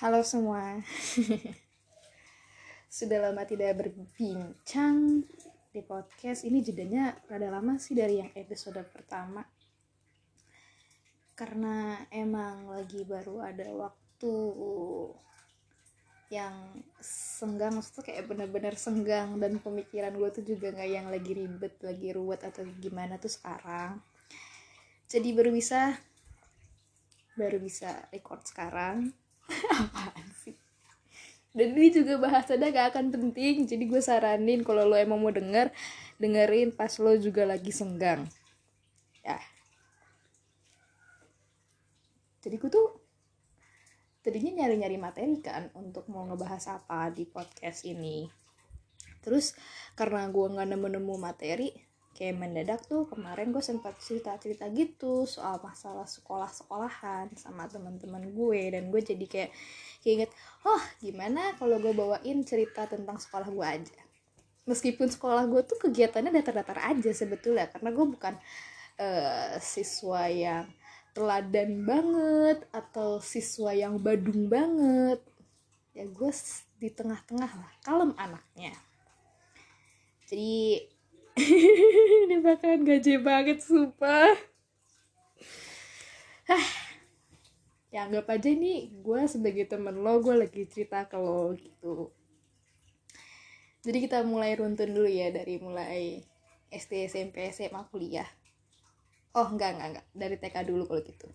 Halo semua. Sudah lama tidak berbincang di podcast. Ini jedanya rada lama sih dari yang episode pertama. Karena emang lagi baru ada waktu yang senggang maksudnya kayak bener-bener senggang dan pemikiran gue tuh juga nggak yang lagi ribet lagi ruwet atau gimana tuh sekarang jadi baru bisa baru bisa record sekarang apaan sih? Dan ini juga bahasanya gak akan penting jadi gue saranin kalau lo emang mau denger dengerin pas lo juga lagi senggang. Ya. Jadi gue tuh tadinya nyari-nyari materi kan untuk mau ngebahas apa di podcast ini. Terus karena gue nggak nemu-nemu materi kayak mendadak tuh kemarin gue sempat cerita-cerita gitu soal masalah sekolah-sekolahan sama teman-teman gue. Dan gue jadi kayak kayak inget oh gimana kalau gue bawain cerita tentang sekolah gue aja? Meskipun sekolah gue tuh kegiatannya datar-datar aja sebetulnya karena gue bukan uh, siswa yang teladan banget atau siswa yang badung banget. Ya gue di tengah-tengah lah kalem anaknya. Jadi ini bakalan gaje banget sumpah. Hah. ya anggap aja nih gue sebagai temen lo gue lagi cerita ke lo gitu. Jadi kita mulai runtun dulu ya dari mulai SD SMP SMA kuliah. Oh enggak enggak enggak. Dari TK dulu kalau gitu.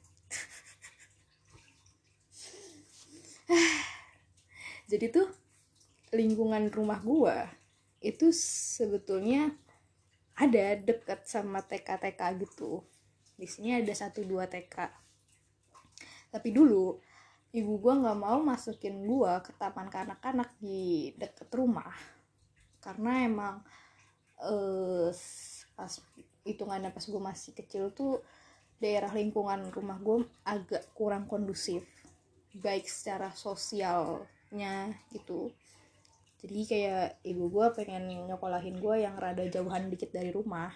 Jadi tuh lingkungan rumah gua itu sebetulnya ada dekat sama TK-TK gitu. Di sini ada satu dua TK tapi dulu ibu gua nggak mau masukin gua ke taman kanak-kanak di deket rumah. Karena emang eh, pas hitungannya pas gue masih kecil tuh daerah lingkungan rumah gue agak kurang kondusif. Baik secara sosialnya gitu jadi kayak ibu gue pengen nyokolahin gue yang rada jauhan dikit dari rumah.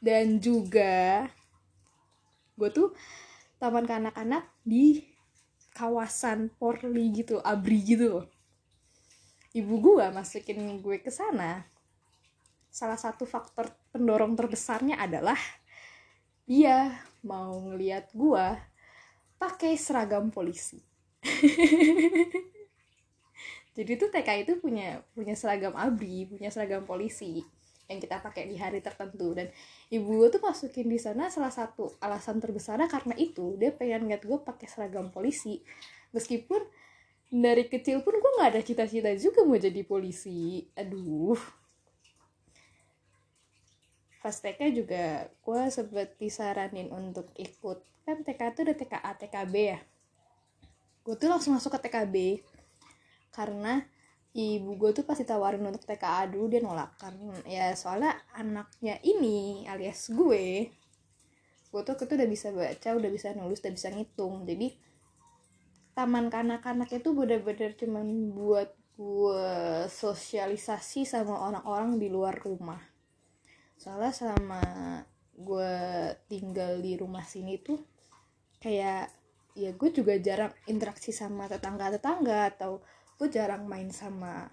Dan juga gue tuh taman kanak-kanak di kawasan Porli gitu abri gitu ibu gue masukin gue ke sana. Salah satu faktor pendorong terbesarnya adalah dia mau ngeliat gua pakai seragam polisi. Jadi tuh TK itu punya punya seragam abri, punya seragam polisi yang kita pakai di hari tertentu. Dan ibu gue tuh masukin di sana salah satu alasan terbesarnya karena itu dia pengen ngeliat gue pakai seragam polisi. Meskipun dari kecil pun gue nggak ada cita-cita juga mau jadi polisi. Aduh. Pas TK juga gue sempet disaranin untuk ikut. Kan TK itu ada TKA TKB ya? Gue tuh langsung masuk ke TKB karena ibu gue tuh pasti tawarin untuk TKA dulu dia nolak. Kan ya soalnya anaknya ini alias gue gue tuh itu udah bisa baca udah bisa nulis udah bisa ngitung. Jadi taman kanak-kanak itu bener-bener cuman buat gue sosialisasi sama orang-orang di luar rumah. Soalnya sama gue tinggal di rumah sini tuh kayak ya gue juga jarang interaksi sama tetangga-tetangga atau gue jarang main sama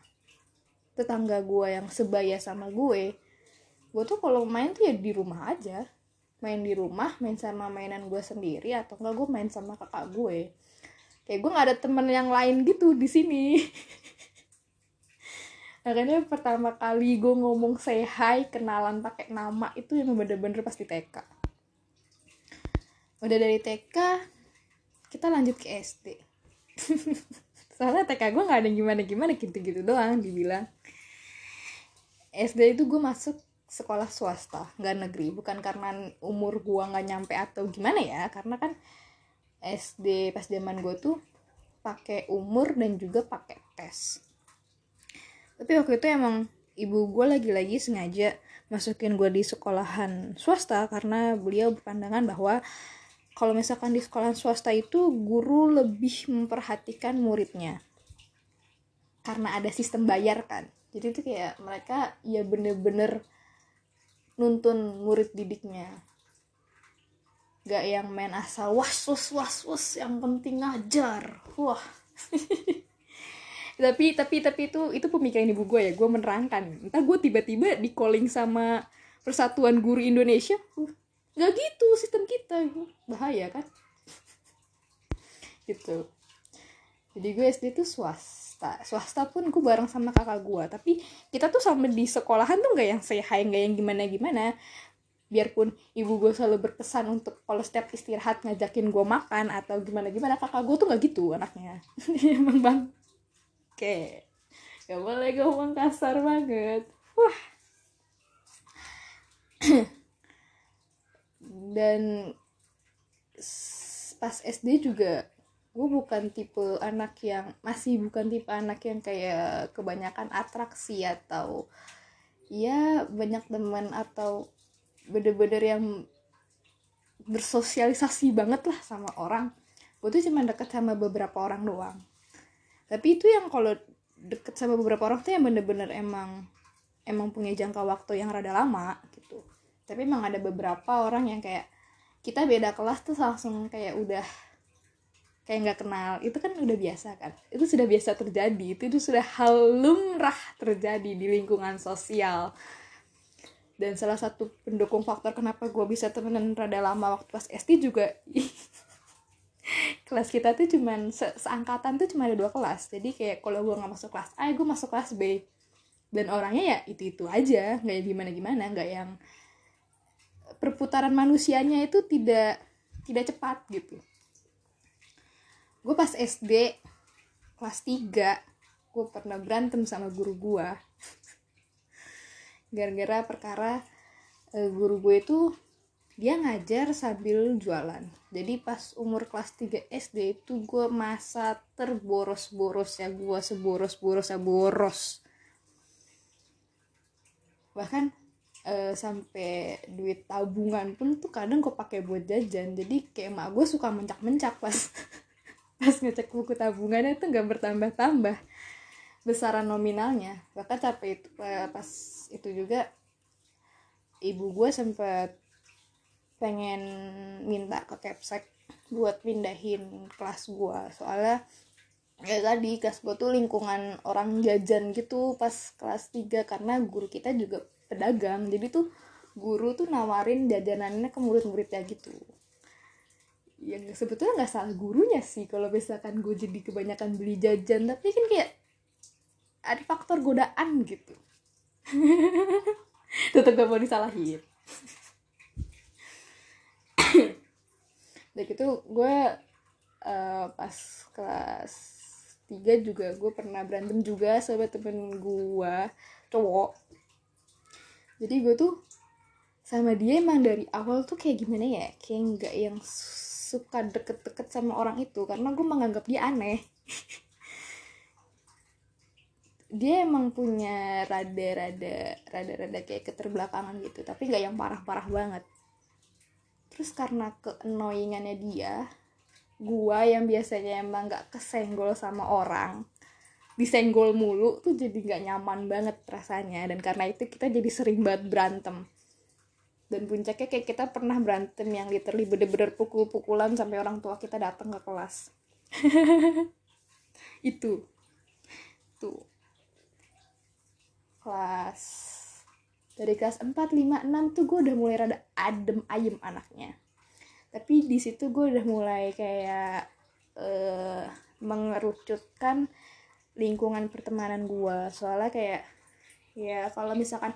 tetangga gue yang sebaya sama gue. Gue tuh kalau main tuh ya di rumah aja. Main di rumah main sama mainan gue sendiri atau enggak gue main sama kakak gue. Kayak gue nggak ada temen yang lain gitu di sini. Makanya pertama kali gue ngomong say hi kenalan pakai nama itu yang bener-bener pasti TK udah dari TK kita lanjut ke SD soalnya TK gue nggak ada gimana-gimana gitu-gitu doang dibilang. SD itu gue masuk sekolah swasta nggak negeri. Bukan karena umur gue nggak nyampe atau gimana ya karena kan SD pas zaman gue tuh pakai umur dan juga pakai tes. Tapi waktu itu emang ibu gue lagi-lagi sengaja masukin gue di sekolahan swasta karena beliau berpandangan bahwa kalau misalkan di sekolah swasta itu guru lebih memperhatikan muridnya. Karena ada sistem bayar kan. Jadi itu kayak mereka ya bener-bener nuntun murid didiknya. Gak yang main asal was was was was yang penting ngajar. Wah. Tapi tapi tapi itu itu pemikiran ibu gue ya. Gue menerangkan. Entah gue tiba-tiba di calling sama persatuan guru Indonesia nggak gitu sistem kita. Bahaya kan? Gitu. Jadi gue SD tuh swasta. Swasta pun gue bareng sama kakak gue. Tapi kita tuh sama di sekolahan tuh nggak yang saya nggak yang gimana gimana biarpun ibu gue selalu berpesan untuk kalau setiap istirahat ngajakin gue makan atau gimana gimana kakak gue tuh nggak gitu anaknya. Emang bang oke gak boleh ngomong kasar banget. Wah dan pas SD juga gue bukan tipe anak yang masih bukan tipe anak yang kayak kebanyakan atraksi atau ya banyak teman atau bener-bener yang bersosialisasi banget lah sama orang. Gue tuh cuma deket sama beberapa orang doang. Tapi itu yang kalau deket sama beberapa orang tuh yang bener-bener emang emang punya jangka waktu yang rada lama gitu tapi emang ada beberapa orang yang kayak kita beda kelas tuh langsung kayak udah kayak nggak kenal. Itu kan udah biasa kan? Itu sudah biasa terjadi. Itu, itu sudah hal lumrah terjadi di lingkungan sosial. Dan salah satu pendukung faktor kenapa gue bisa temenan rada lama waktu pas SD juga kelas kita tuh cuman se seangkatan tuh cuma ada dua kelas. Jadi kayak kalau gue nggak masuk kelas A gue masuk kelas B. Dan orangnya ya itu itu aja. Nggak gimana gimana nggak yang perputaran manusianya itu tidak tidak cepat gitu. Gue pas SD kelas 3 gue pernah berantem sama guru gue gara-gara perkara e, guru gue itu dia ngajar sambil jualan. Jadi pas umur kelas 3 SD itu gue masa terboros-boros ya gue seboros-boros ya boros. Bahkan e, sampai duit tabungan pun tuh kadang gue pakai buat jajan. Jadi kayak emak gue suka mencak-mencak pas pas ngecek buku tabungannya tuh nggak bertambah-tambah besaran nominalnya. Bahkan capek itu e, pas itu juga ibu gue sempet pengen minta ke Capsek buat pindahin kelas gue soalnya ya tadi kelas gue tuh lingkungan orang jajan gitu pas kelas 3 karena guru kita juga pedagang. Jadi tuh guru tuh nawarin jajanannya ke murid-muridnya gitu. Yang sebetulnya nggak salah gurunya sih kalau misalkan gue jadi kebanyakan beli jajan. Tapi kan kayak ada faktor godaan gitu. Tetap gak mau disalahin. Dan itu gue uh, pas kelas 3 juga gue pernah berantem juga sama temen gue cowok jadi gue tuh sama dia emang dari awal tuh kayak gimana ya? Kayak nggak yang suka deket-deket sama orang itu karena gue menganggap dia aneh. Dia emang punya rada-rada rada-rada kayak keterbelakangan gitu tapi nggak yang parah-parah banget. Terus karena keannoyingannya dia gua yang biasanya emang nggak kesenggol sama orang disenggol mulu tuh jadi nggak nyaman banget rasanya. Dan karena itu kita jadi sering banget berantem. Dan puncaknya kayak kita pernah berantem yang literally bener-bener pukul-pukulan sampai orang tua kita datang ke kelas. Itu. Tuh. Kelas. Dari kelas 4, 5, 6 tuh gue udah mulai rada adem ayem anaknya. Tapi di situ gue udah mulai kayak uh, mengerucutkan lingkungan pertemanan gue soalnya kayak ya kalau misalkan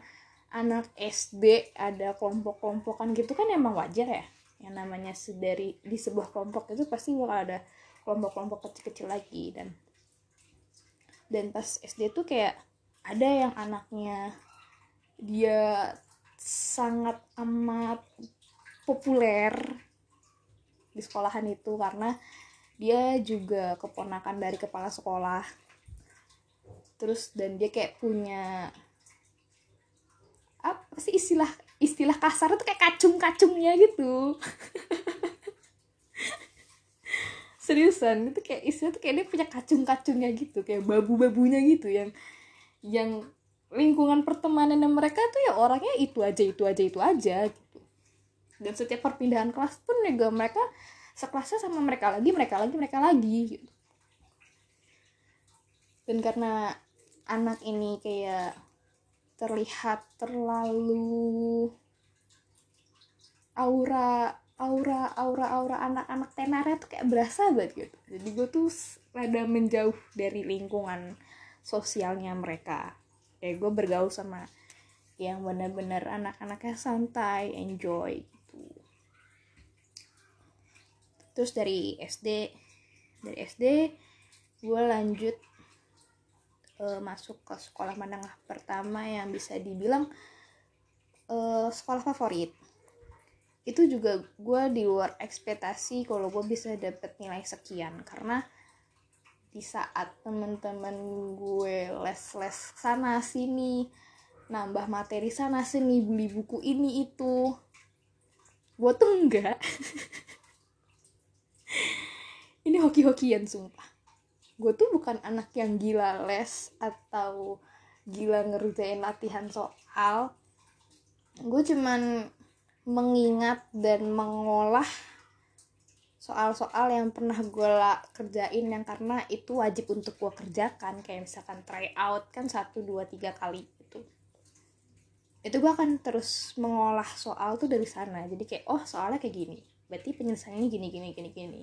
anak SD ada kelompok-kelompokan gitu kan emang wajar ya. Yang namanya dari di sebuah kelompok itu pasti bakal ada kelompok-kelompok kecil-kecil lagi. Dan dan pas SD tuh kayak ada yang anaknya dia sangat amat populer di sekolahan itu karena dia juga keponakan dari kepala sekolah terus dan dia kayak punya apa sih istilah istilah kasar itu kayak kacung-kacungnya gitu. Seriusan itu kayak istilah tuh kayak dia punya kacung-kacungnya gitu kayak babu-babunya gitu yang yang lingkungan pertemanan mereka tuh ya orangnya itu aja itu aja itu aja gitu. Dan setiap perpindahan kelas pun juga mereka sekelasnya sama mereka lagi mereka lagi mereka lagi gitu. Dan karena anak ini kayak terlihat terlalu aura aura aura aura anak-anak tenarnya tuh kayak berasa banget gitu. Jadi gue tuh rada menjauh dari lingkungan sosialnya mereka. Kayak gue bergaul sama yang benar-benar anak-anaknya santai enjoy gitu. Terus dari SD dari SD gue lanjut uh, masuk ke sekolah menengah pertama yang bisa dibilang uh, sekolah favorit. Itu juga gue di luar ekspektasi kalau gue bisa dapet nilai sekian. Karena di saat temen-temen gue les-les sana sini nambah materi sana sini beli buku ini itu gue tuh enggak. Ini hoki-hokian sumpah gue tuh bukan anak yang gila les atau gila ngerjain latihan soal. Gue cuman mengingat dan mengolah soal-soal yang pernah gue kerjain yang karena itu wajib untuk gue kerjakan. Kayak misalkan try out kan satu dua tiga kali itu itu gue akan terus mengolah soal tuh dari sana. Jadi kayak oh soalnya kayak gini. Berarti penyelesaiannya gini gini gini gini.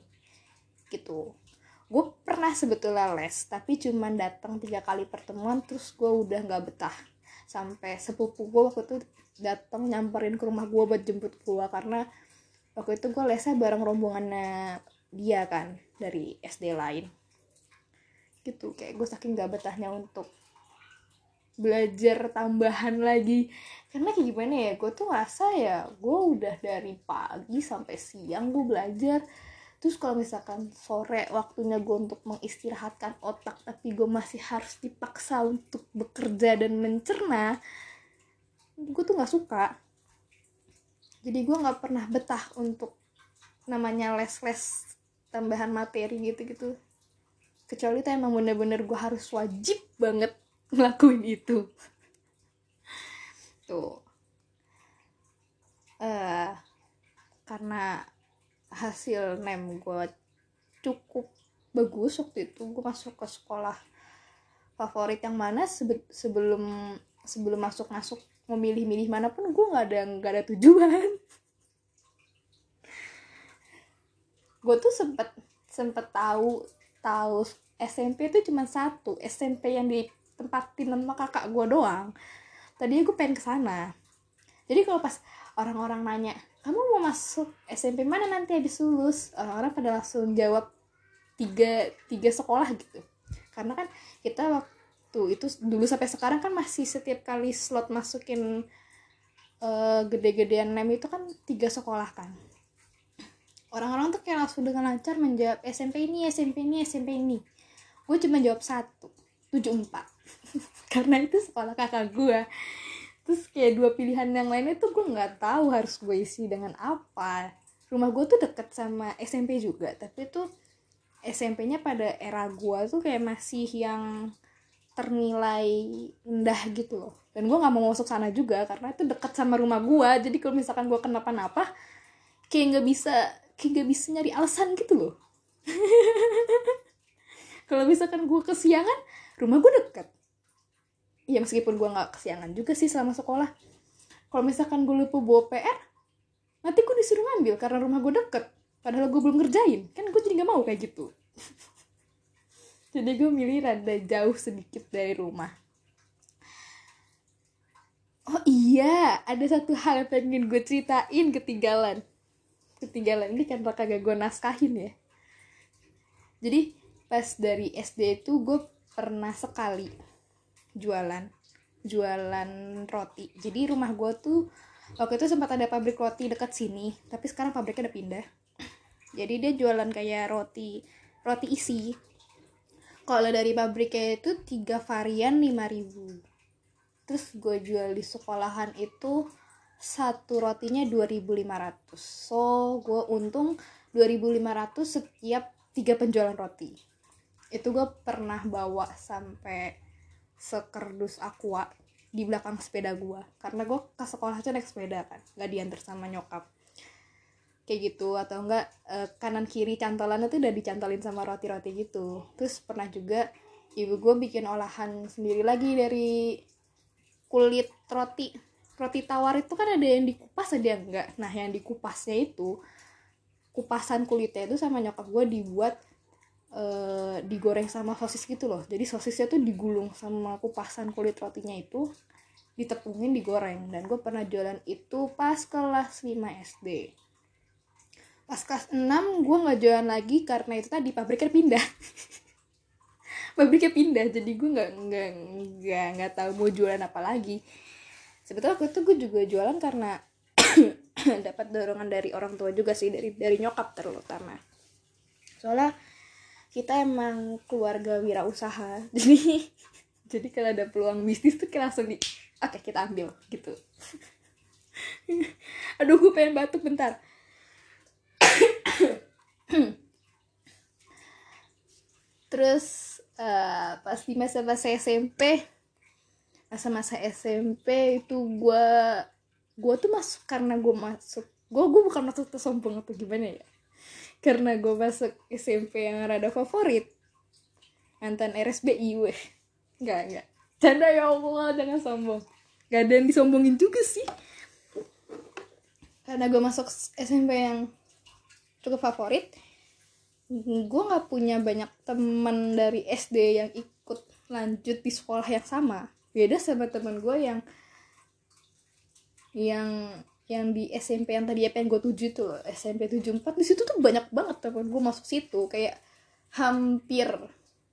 Gitu gue pernah sebetulnya les tapi cuman datang tiga kali pertemuan terus gue udah nggak betah. Sampai sepupu gue waktu itu datang nyamperin ke rumah gue buat jemput gue karena waktu itu gue lesnya bareng rombongannya dia kan dari SD lain. Gitu kayak gue saking gak betahnya untuk belajar tambahan lagi. Karena kayak gimana ya gue tuh ngerasa ya gue udah dari pagi sampai siang gue belajar terus kalau misalkan sore waktunya gue untuk mengistirahatkan otak tapi gue masih harus dipaksa untuk bekerja dan mencerna gue tuh nggak suka. Jadi gue nggak pernah betah untuk namanya les-les tambahan materi gitu-gitu. Kecuali itu emang bener-bener gue harus wajib banget ngelakuin itu. Tuh. Uh, karena hasil nem gue cukup bagus waktu itu. Gue masuk ke sekolah favorit yang mana sebelum sebelum masuk masuk mau milih-milih mana pun gue nggak ada nggak ada tujuan. Gue tuh sempet sempet tahu tahu SMP itu cuma satu. SMP yang ditempatin sama kakak gue doang. Tadi gue pengen ke sana. Jadi kalau pas orang-orang nanya kamu mau masuk SMP mana nanti habis lulus? Orang-orang pada langsung jawab tiga tiga sekolah gitu. Karena kan kita waktu itu dulu sampai sekarang kan masih setiap kali slot masukin uh, gede-gedean nem itu kan tiga sekolah kan. Orang-orang tuh kayak langsung dengan lancar menjawab SMP ini SMP ini SMP ini. Gue cuma jawab satu tujuh empat. Karena itu sekolah kakak gue terus kayak dua pilihan yang lainnya tuh gue nggak tahu harus gue isi dengan apa. Rumah gue tuh deket sama SMP juga tapi tuh SMP-nya pada era gue tuh kayak masih yang ternilai rendah gitu loh. Dan gue nggak mau masuk sana juga karena itu dekat sama rumah gue jadi kalau misalkan gue kenapa-napa kayak nggak bisa kayak nggak bisa nyari alasan gitu loh. Kalau misalkan gue kesiangan rumah gue deket ya meskipun gue nggak kesiangan juga sih selama sekolah. Kalau misalkan gue lupa bawa PR nanti gue disuruh ngambil karena rumah gue deket. Padahal gue belum ngerjain. Kan gue jadi nggak mau kayak gitu. Jadi gue milih rada jauh sedikit dari rumah. Oh iya ada satu hal yang pengen gue ceritain ketinggalan. Ketinggalan ini kan kagak gue naskahin ya. Jadi pas dari SD itu gue pernah sekali jualan jualan roti. Jadi rumah gue tuh waktu itu sempat ada pabrik roti dekat sini tapi sekarang pabriknya udah pindah. Jadi dia jualan kayak roti roti isi. Kalau dari pabriknya itu tiga varian 5000 terus gue jual di sekolahan itu satu rotinya 2500 so gue untung 2500 setiap tiga penjualan roti. Itu gue pernah bawa sampai sekerdus aqua di belakang sepeda gue karena gue ke sekolah aja naik sepeda kan gak diantar sama nyokap. Kayak gitu atau enggak uh, kanan kiri cantolannya tuh udah dicantolin sama roti-roti gitu. Terus pernah juga ibu gue bikin olahan sendiri lagi dari kulit roti. Roti tawar itu kan ada yang dikupas ada yang enggak nah yang dikupasnya itu kupasan kulitnya itu sama nyokap gue dibuat uh, digoreng sama sosis gitu loh. Jadi sosisnya tuh digulung sama kupasan kulit rotinya itu ditepungin digoreng. Dan gue pernah jualan itu pas kelas 5 SD pas kelas 6 gue nggak jualan lagi karena itu tadi pabriknya pindah. Pabriknya pindah jadi gue nggak nggak nggak nggak tahu mau jualan apa lagi. Sebetulnya waktu itu gue juga jualan karena dapat dorongan dari orang tua juga sih dari dari nyokap terutama. Soalnya kita emang keluarga wirausaha. Jadi jadi kalau ada peluang bisnis tuh kita langsung di oke kita ambil gitu. Aduh gue pengen batuk bentar. Terus uh, pas di masa-masa SMP masa-masa SMP itu gue gue tuh masuk karena gue masuk. Gue gue bukan masuk tuh sombong atau gimana ya karena gue masuk SMP yang rada favorit. Mantan RSBI weh. Nggak nggak. Canda ya Allah jangan sombong. Gak ada yang disombongin juga sih. Karena gue masuk SMP yang cukup favorit gue nggak punya banyak teman dari SD yang ikut lanjut di sekolah yang sama. Beda sama teman gue yang yang yang di SMP yang tadi apa yang gue tuju tuh SMP 74 di situ tuh banyak banget teman gue masuk situ kayak hampir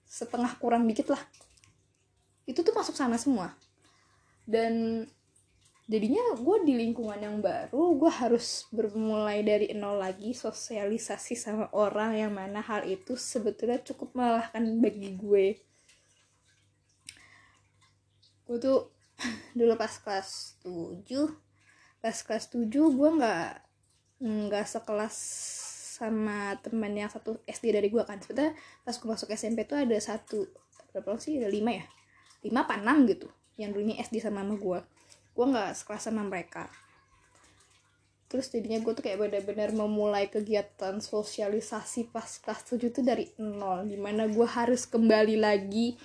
setengah kurang dikit lah. Itu tuh masuk sana semua. Dan jadinya gue di lingkungan yang baru gue harus bermulai dari nol lagi sosialisasi sama orang yang mana hal itu sebetulnya cukup melelahkan bagi gue. Gue tuh dulu pas kelas 7 pas kelas 7 gue nggak nggak sekelas sama teman yang satu SD dari gue kan. Sebetulnya pas gue masuk SMP tuh ada satu berapa sih? Ada lima ya? Lima apa enam gitu yang dulunya SD sama mama gue gue nggak sekelas sama mereka. Terus jadinya gue tuh kayak benar-benar memulai kegiatan sosialisasi pas kelas 7 tuh dari nol di mana gue harus kembali lagi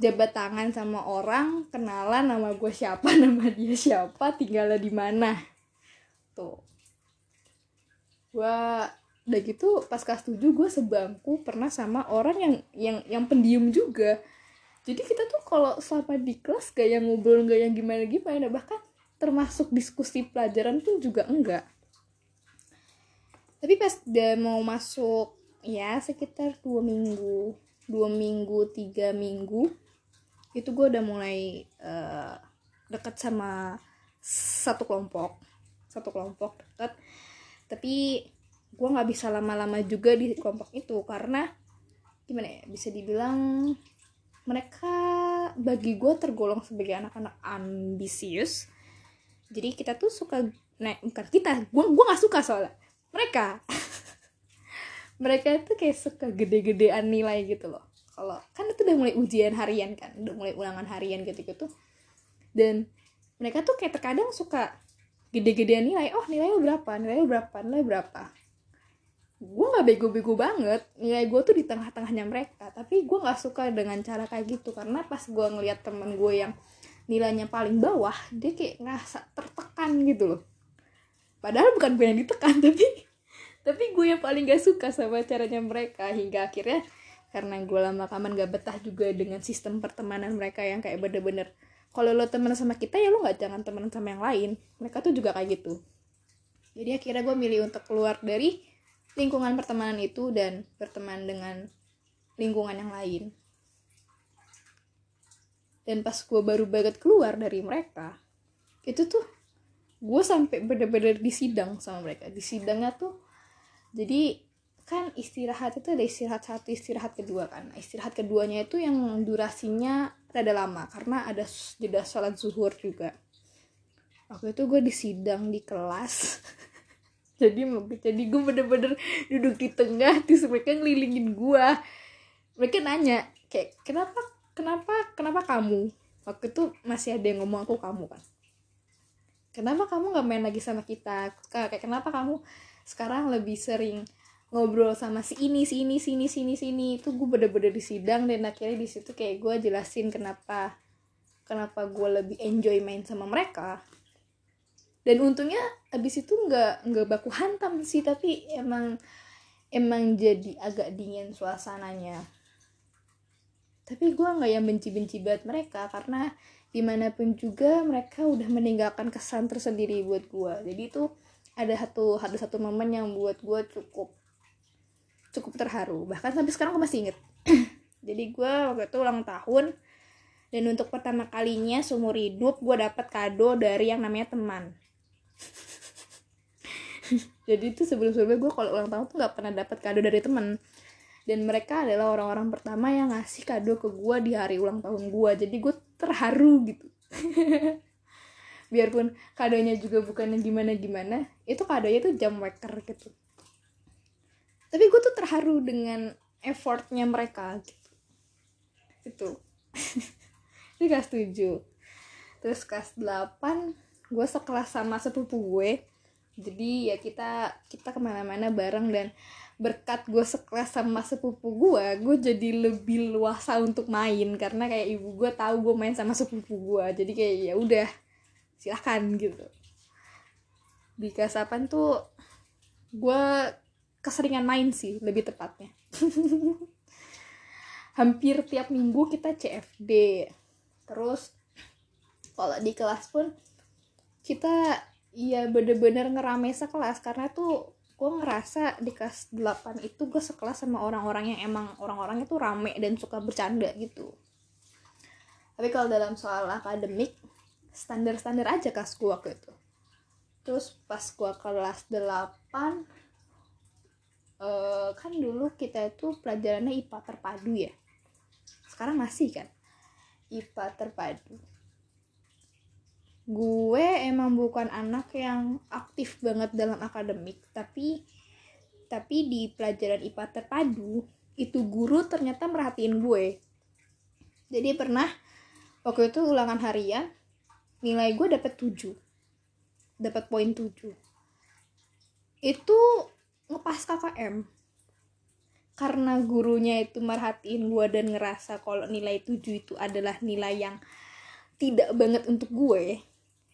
jabat tangan sama orang kenalan nama gue siapa nama dia siapa tinggalnya di mana. Tuh. Gue udah gitu pas kelas 7 gue sebangku pernah sama orang yang yang yang pendiam juga. Jadi kita tuh kalau selama di kelas gak yang ngobrol gak yang gimana gimana bahkan termasuk diskusi pelajaran pun juga enggak. Tapi pas dia mau masuk ya sekitar dua minggu dua minggu tiga minggu itu gue udah mulai uh, deket sama satu kelompok satu kelompok deket. Tapi gue nggak bisa lama-lama juga di kelompok itu karena gimana ya bisa dibilang mereka bagi gue tergolong sebagai anak-anak ambisius. Jadi kita tuh suka nah bukan kita gue gue nggak suka soalnya. Mereka. Mereka itu kayak suka gede-gedean nilai gitu loh kalau kan itu udah mulai ujian harian kan udah mulai ulangan harian gitu gitu dan mereka tuh kayak terkadang suka gede-gedean nilai oh nilainya berapa nilainya berapa nilai berapa? Gue nggak bego-bego banget nilai gue tuh di tengah-tengahnya mereka tapi gue nggak suka dengan cara kayak gitu. Karena pas gue ngeliat temen gue yang nilainya paling bawah dia kayak ngerasa tertekan gitu loh. Padahal bukan gue yang ditekan tapi tapi gue yang paling gak suka sama caranya mereka hingga akhirnya karena gue lama kaman gak betah juga dengan sistem pertemanan mereka yang kayak bener-bener. Kalau lo temen sama kita ya lo nggak jangan temen sama yang lain. Mereka tuh juga kayak gitu. Jadi akhirnya gue milih untuk keluar dari lingkungan pertemanan itu dan berteman dengan lingkungan yang lain. Dan pas gue baru banget keluar dari mereka itu tuh gue sampai bener-bener disidang sama mereka. Di sidangnya tuh jadi kan istirahat itu ada istirahat satu istirahat kedua kan. Nah, istirahat keduanya itu yang durasinya rada lama karena ada jeda sholat zuhur juga. Waktu itu gue disidang di kelas. Jadi jadi gue bener-bener duduk di tengah terus mereka ngelilingin gue mereka nanya kayak kenapa kenapa kenapa kamu? Waktu itu masih ada yang ngomong aku kamu kan. Kenapa kamu nggak main lagi sama kita? Kayak kenapa kamu? Sekarang lebih sering ngobrol sama si ini si ini sini sini sini itu gue bener-bener di sidang dan akhirnya di situ kayak gue jelasin kenapa kenapa gue lebih enjoy main sama mereka. Dan untungnya abis itu nggak nggak baku hantam sih tapi emang emang jadi agak dingin suasananya. Tapi gue nggak yang benci-benci banget mereka karena di mana pun juga mereka udah meninggalkan kesan tersendiri buat gue jadi itu ada satu ada satu momen yang buat gue cukup cukup terharu. Bahkan sampai sekarang gue masih inget jadi gue waktu itu ulang tahun dan untuk pertama kalinya seumur hidup gue dapat kado dari yang namanya teman. Jadi itu sebelum sebelumnya gue kalau ulang tahun tuh nggak pernah dapat kado dari teman. Dan mereka adalah orang-orang pertama yang ngasih kado ke gue di hari ulang tahun gue jadi gue terharu gitu. Biarpun kadonya juga bukan yang gimana gimana itu kadonya tuh jam waker gitu tapi gue tuh terharu dengan effortnya mereka gitu. Itu. Ini kelas 7 terus kelas 8 gue sekelas sama sepupu gue. Jadi ya kita kita ke mana-mana bareng dan berkat gue sekelas sama sepupu gue gue jadi lebih luasa untuk main. Karena kayak ibu gue tahu gue main sama sepupu gue jadi kayak ya udah silahkan gitu. Di kelas 8 tuh gue keseringan main sih lebih tepatnya. Hampir tiap minggu kita CFD terus kalau di kelas pun kita ya bener-bener ngerame sekelas karena tuh gue ngerasa di kelas 8 itu gue sekelas sama orang-orang yang emang orang-orangnya tuh rame dan suka bercanda gitu. Tapi kalau dalam soal akademik standar-standar aja kelas gue waktu itu. Terus pas gue kelas 8 uh, kan dulu kita itu pelajarannya IPA terpadu ya. Sekarang masih kan? IPA terpadu. Gue emang bukan anak yang aktif banget dalam akademik tapi tapi di pelajaran IPA terpadu itu guru ternyata merhatiin gue. Jadi pernah waktu itu ulangan harian nilai gue dapet 7 dapat poin 7 itu ngepas KKM karena gurunya itu merhatiin gue dan ngerasa kalau nilai 7 itu adalah nilai yang tidak banget untuk gue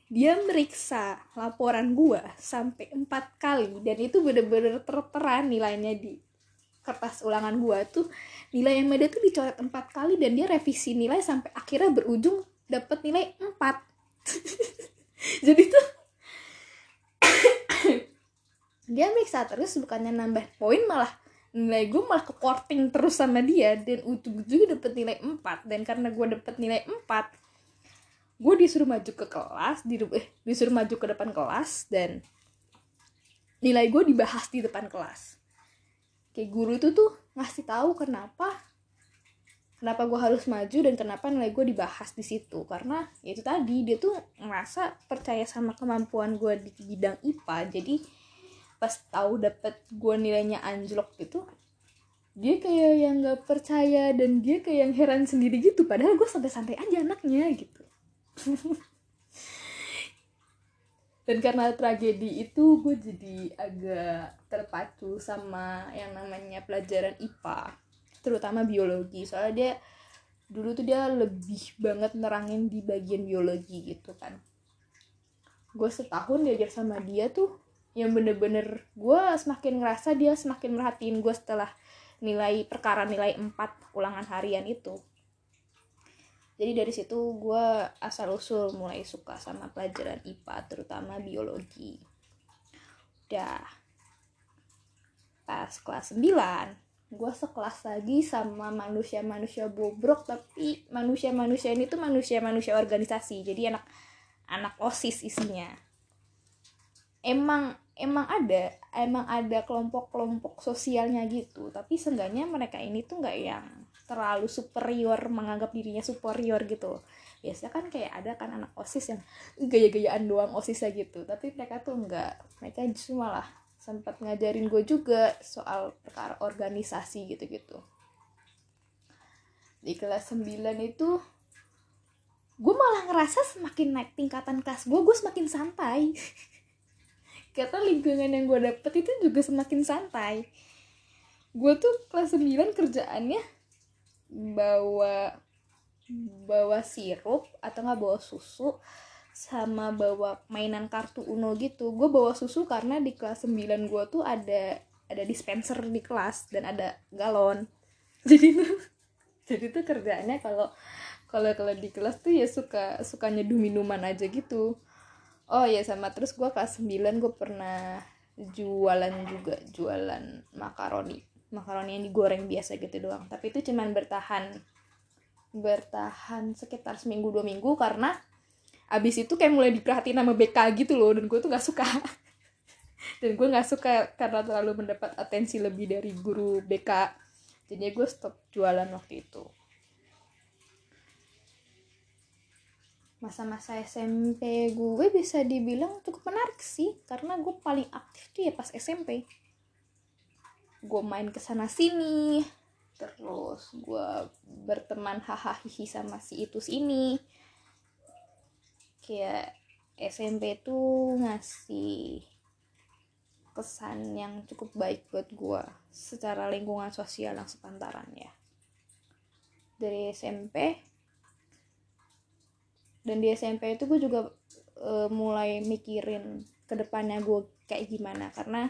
dia meriksa laporan gue sampai empat kali. Dan itu bener-bener tertera nilainya di kertas ulangan gue tuh. Nilai yang beda tuh dicoret empat kali dan dia revisi nilai sampai akhirnya berujung dapat nilai empat. Jadi tuh dia meriksa terus bukannya nambah poin malah nilai gue malah ke korting terus sama dia. Dan ujung-ujungnya dapet nilai 4 dan karena gue dapet nilai 4 gue disuruh maju ke kelas di eh, disuruh maju ke depan kelas dan nilai gue dibahas di depan kelas. Kayak guru itu tuh ngasih tahu kenapa kenapa gue harus maju dan kenapa nilai gue dibahas di situ. Karena ya itu tadi dia tuh ngerasa percaya sama kemampuan gue di bidang IPA jadi pas tahu dapet gue nilainya anjlok gitu dia kayak yang gak percaya dan dia kayak yang heran sendiri gitu. Padahal gue santai-santai aja anaknya gitu. Dan karena tragedi itu gue jadi agak terpacu sama yang namanya pelajaran IPA terutama biologi. Soalnya dia dulu tuh dia lebih banget nerangin di bagian biologi gitu kan. Gue setahun diajar sama dia tuh yang bener-bener gue semakin ngerasa dia semakin merhatiin gue setelah nilai perkara nilai 4 ulangan harian itu. Jadi dari situ gue asal usul mulai suka sama pelajaran IPA terutama biologi. Udah. Pas kelas 9 gue sekelas lagi sama manusia-manusia bobrok tapi manusia-manusia ini tuh manusia-manusia organisasi jadi anak anak osis isinya. Emang emang ada emang ada kelompok-kelompok sosialnya gitu. Tapi seenggaknya mereka ini tuh nggak yang terlalu superior menganggap dirinya superior gitu. Biasanya kan kayak ada kan anak osis yang gaya-gayaan doang osisnya gitu. Tapi mereka tuh nggak mereka justru malah sempat ngajarin gue juga soal perkara organisasi gitu-gitu. Di kelas 9 itu gue malah ngerasa semakin naik tingkatan kelas gue gue semakin santai kata lingkungan yang gue dapet itu juga semakin santai. Gue tuh kelas 9 kerjaannya bawa bawa sirup atau nggak bawa susu sama bawa mainan kartu uno gitu. Gue bawa susu karena di kelas 9 gue tuh ada ada dispenser di kelas dan ada galon. Jadi tuh jadi tuh kerjaannya kalau kalau di kelas tuh ya suka suka nyeduh minuman aja gitu oh ya sama. Terus gue kelas 9 gue pernah jualan juga jualan makaroni. Makaroni yang digoreng biasa gitu doang. Tapi itu cuman bertahan bertahan sekitar seminggu dua minggu karena abis itu kayak mulai diperhatiin sama BK gitu loh dan gue tuh nggak suka. Dan gue nggak suka karena terlalu mendapat atensi lebih dari guru BK jadi gue stop jualan waktu itu masa-masa SMP gue bisa dibilang cukup menarik sih karena gue paling aktif tuh ya pas SMP gue main ke sana sini terus gue berteman hahaha sama si itu sini. Kayak SMP tuh ngasih kesan yang cukup baik buat gue secara lingkungan sosial yang sepantaran ya. Dari SMP dan di SMP itu gue juga uh, mulai mikirin ke depannya gue kayak gimana. Karena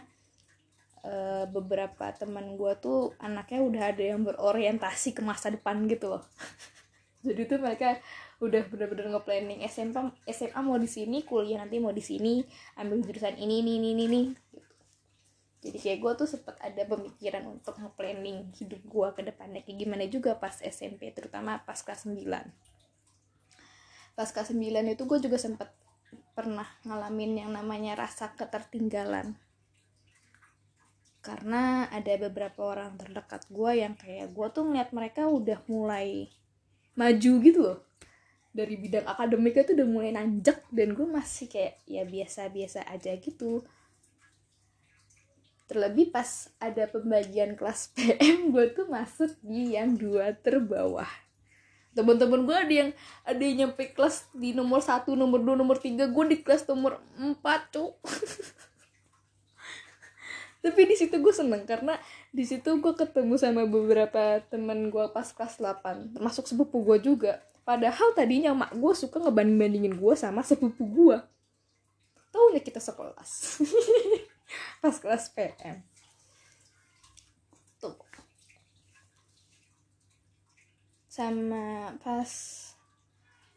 uh, beberapa teman gue tuh anaknya udah ada yang berorientasi ke masa depan gitu loh. Jadi tuh mereka udah bener-bener nge-planning SMP SMA mau di sini kuliah nanti mau di sini ambil jurusan ini ini ini ini jadi kayak gue tuh sempet ada pemikiran untuk nge-planning hidup gue ke depannya kayak gimana juga pas SMP terutama pas kelas 9 pas kelas 9 itu gue juga sempet pernah ngalamin yang namanya rasa ketertinggalan. Karena ada beberapa orang terdekat gue yang kayak gue tuh ngeliat mereka udah mulai maju gitu loh. Dari bidang akademiknya tuh udah mulai nanjak dan gue masih kayak ya biasa-biasa aja gitu. Terlebih pas ada pembagian kelas PM gue tuh masuk di yang dua terbawah teman-teman gue ada yang ada yang nyampe kelas di nomor satu nomor dua nomor tiga. Gue di kelas nomor empat cuk. Tapi di situ gue seneng karena di situ gue ketemu sama beberapa temen gue pas kelas 8 termasuk sepupu gue juga. Padahal tadinya mak gue suka ngebanding bandingin gue sama sepupu gue tahunya kita sekelas. Pas kelas PM sama pas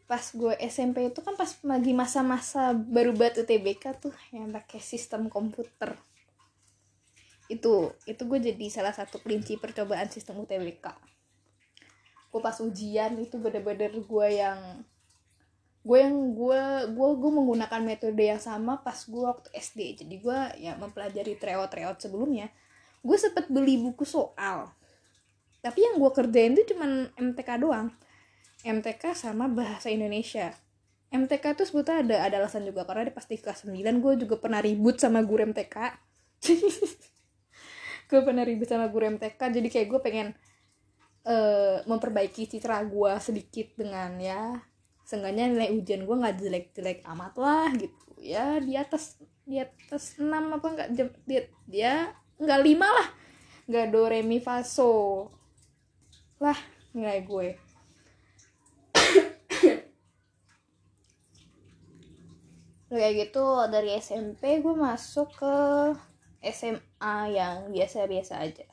pas gue SMP itu kan pas lagi masa-masa baru buat UTBK tuh yang pakai sistem komputer. Itu itu gue jadi salah satu kelinci percobaan sistem UTBK gue pas ujian itu bener-bener gue yang gue yang gue gue gue menggunakan metode yang sama pas gue waktu SD jadi gue ya mempelajari tryout-tryout sebelumnya. Gue sempet beli buku soal tapi yang gue kerjain tuh cuman MTK doang. MTK sama bahasa Indonesia. MTK tuh sebetulnya ada ada alasan juga karena di pasti kelas 9 gue juga pernah ribut sama guru MTK gue pernah ribut sama guru MTK jadi kayak gue pengen uh, memperbaiki citra gue sedikit dengan ya seenggaknya nilai ujian gue nggak jelek-jelek amat lah gitu. Ya di atas di atas 6 apa enggak dia dia nggak lima lah. Nggak do re mi fa so lah nilai gue. Kayak gitu dari SMP gue masuk ke SMA yang biasa-biasa aja.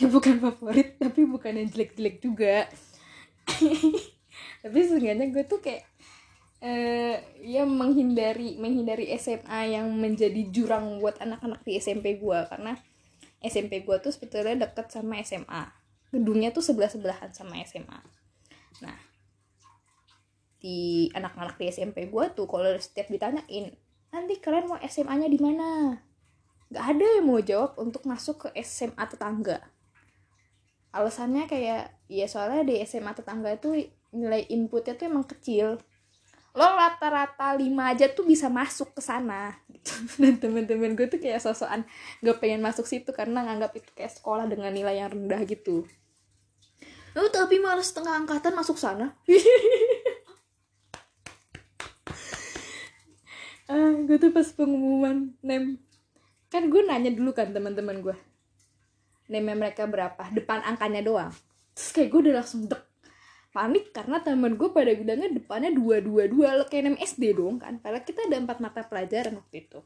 Ya bukan favorit tapi bukan yang jelek-jelek juga. Tapi seenggaknya gue tuh kayak uh, ya menghindari menghindari SMA yang menjadi jurang buat anak-anak di SMP gue. Karena SMP gue tuh sebetulnya deket sama SMA gedungnya tuh sebelah sebelahan sama SMA nah di anak-anak di SMP gue tuh kalau setiap ditanyain nanti kalian mau SMA-nya di mana? Nggak ada yang mau jawab untuk masuk ke SMA tetangga. Alasannya kayak ya soalnya di SMA tetangga itu nilai inputnya tuh emang kecil. Lo rata-rata lima aja tuh bisa masuk ke sana. Gitu. dan temen-temen gue tuh kayak sosokan gak pengen masuk situ karena nganggap itu kayak sekolah dengan nilai yang rendah gitu oh tapi malah setengah angkatan masuk sana. Ah gue tuh pas pengumuman nem. Kan gue nanya dulu kan teman-teman gue name mereka berapa? Depan angkanya doang. Terus kayak gue udah langsung dek panik karena temen gue pada bilangnya depannya dua dua dua lo kayak 6 SD dong kan. Padahal kita ada empat mata pelajaran waktu itu.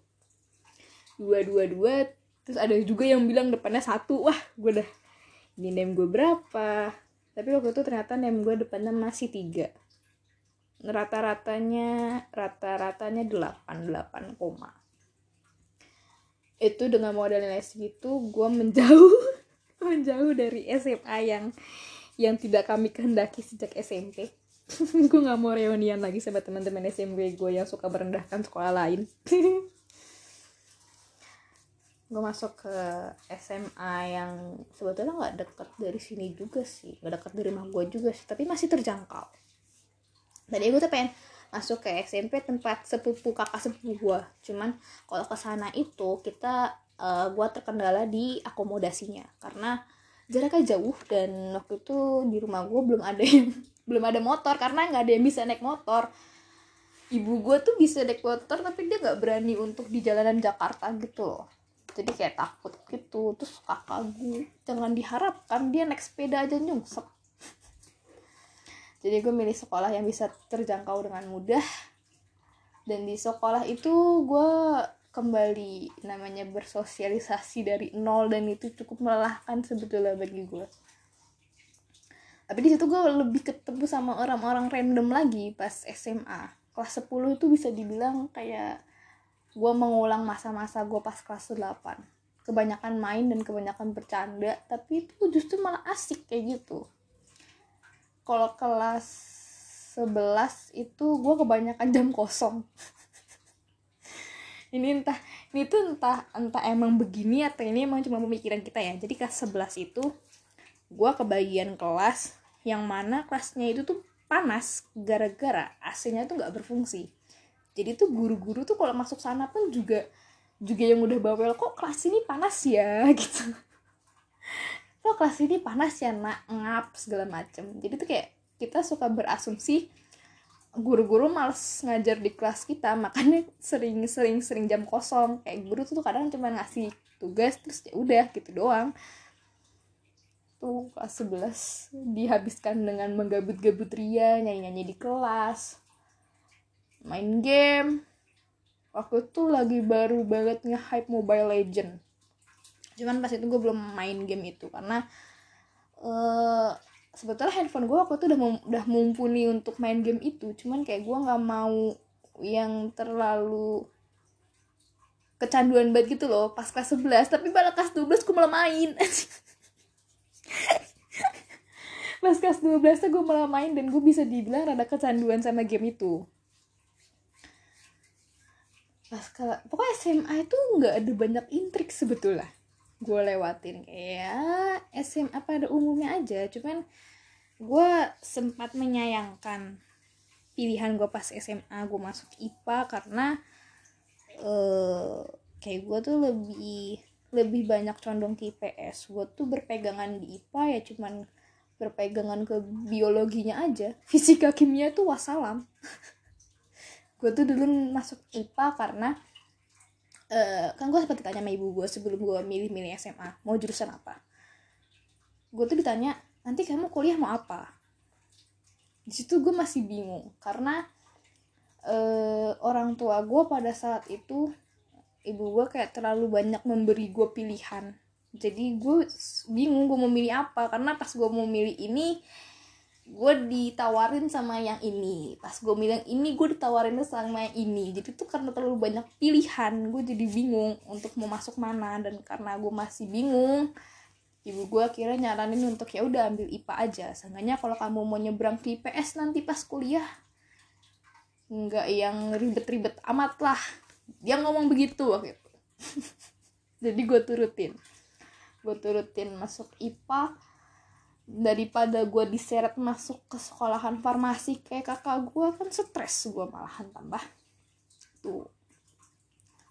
Dua dua dua terus ada juga yang bilang depannya satu. Wah gue udah ini name gue berapa tapi waktu itu ternyata name gue depannya masih tiga. Rata-ratanya rata-ratanya delapan delapan koma. Itu dengan modal nilai segitu gue menjauh menjauh dari SMA yang yang tidak kami kehendaki sejak SMP gue nggak mau reunian lagi sama teman-teman SMP gue yang suka merendahkan sekolah lain gue masuk ke SMA yang sebetulnya nggak deket dari sini juga sih. Nggak deket dari rumah gue juga sih tapi masih terjangkau. Tadi gue tuh pengen masuk ke SMP tempat sepupu kakak sepupu gue cuman kalau ke sana itu kita uh, gue terkendala di akomodasinya. Karena jaraknya jauh dan waktu itu di rumah gue belum ada yang belum ada motor. Karena nggak ada yang bisa naik motor. Ibu gue tuh bisa naik motor tapi dia nggak berani untuk di jalanan Jakarta gitu loh jadi kayak takut gitu terus kakak gue jangan diharapkan dia naik sepeda aja nyungsep. Jadi gue milih sekolah yang bisa terjangkau dengan mudah. Dan di sekolah itu gue kembali namanya bersosialisasi dari nol dan itu cukup melelahkan sebetulnya bagi gue tapi di situ gue lebih ketemu sama orang-orang random lagi pas SMA kelas 10 itu bisa dibilang kayak gue mengulang masa-masa gue pas kelas 8 kebanyakan main dan kebanyakan bercanda tapi itu justru malah asik kayak gitu. Kalau kelas 11 itu gue kebanyakan jam kosong. Ini entah ini tuh entah entah emang begini atau ini emang cuma pemikiran kita ya. Jadi kelas 11 itu gue kebagian kelas yang mana kelasnya itu tuh panas gara-gara AC-nya tuh nggak berfungsi jadi tuh guru-guru tuh kalau masuk sana pun juga juga yang udah bawel kok kelas ini panas ya? Gitu. Kok kelas ini panas ya nak? Ngap segala macem. Jadi tuh kayak kita suka berasumsi guru-guru males ngajar di kelas kita makanya sering-sering sering jam kosong. Kayak guru tuh kadang cuma ngasih tugas terus ya udah gitu doang. Tuh kelas 11 dihabiskan dengan menggabut-gabut ria nyanyi-nyanyi di kelas main game. Waktu itu lagi baru banget nge-hype Mobile Legend. Cuman pas itu gue belum main game itu karena uh, sebetulnya handphone gue waktu itu udah udah mumpuni untuk main game itu. Cuman kayak gue nggak mau yang terlalu kecanduan banget gitu loh. Pas kelas 11 tapi pada kelas 12 gue malah main. Pas kelas 12 tuh gue malah main dan gue bisa dibilang rada kecanduan sama game itu pas ke pokoknya SMA itu nggak ada banyak intrik sebetulnya. Gue lewatin kayak SMA pada umumnya aja. Cuman gue sempat menyayangkan pilihan gue pas SMA gue masuk IPA karena uh, kayak gue tuh lebih lebih banyak condong ke IPS gue tuh berpegangan di IPA ya cuman berpegangan ke biologinya aja. Fisika kimia tuh wassalam gue tuh dulu masuk IPA karena uh, kan gue sempat ditanya sama ibu gue sebelum gue milih-milih SMA mau jurusan apa. Gue tuh ditanya nanti kamu kuliah mau apa? Di situ gue masih bingung karena uh, orang tua gue pada saat itu ibu gue kayak terlalu banyak memberi gue pilihan. Jadi gue bingung gue mau milih apa karena pas gue mau milih ini gue ditawarin sama yang ini. Pas gue bilang ini gue ditawarin sama yang ini. Jadi tuh karena terlalu banyak pilihan gue jadi bingung untuk mau masuk mana. Dan karena gue masih bingung ibu gue kira nyaranin untuk ya udah ambil IPA aja. Seenggaknya kalau kamu mau nyebrang ke IPS nanti pas kuliah nggak yang ribet-ribet amat lah. Dia ngomong begitu waktu itu. Jadi gue turutin. Gue turutin masuk IPA daripada gue diseret masuk ke sekolahan farmasi kayak kakak gue kan stres gue malahan tambah. Tuh.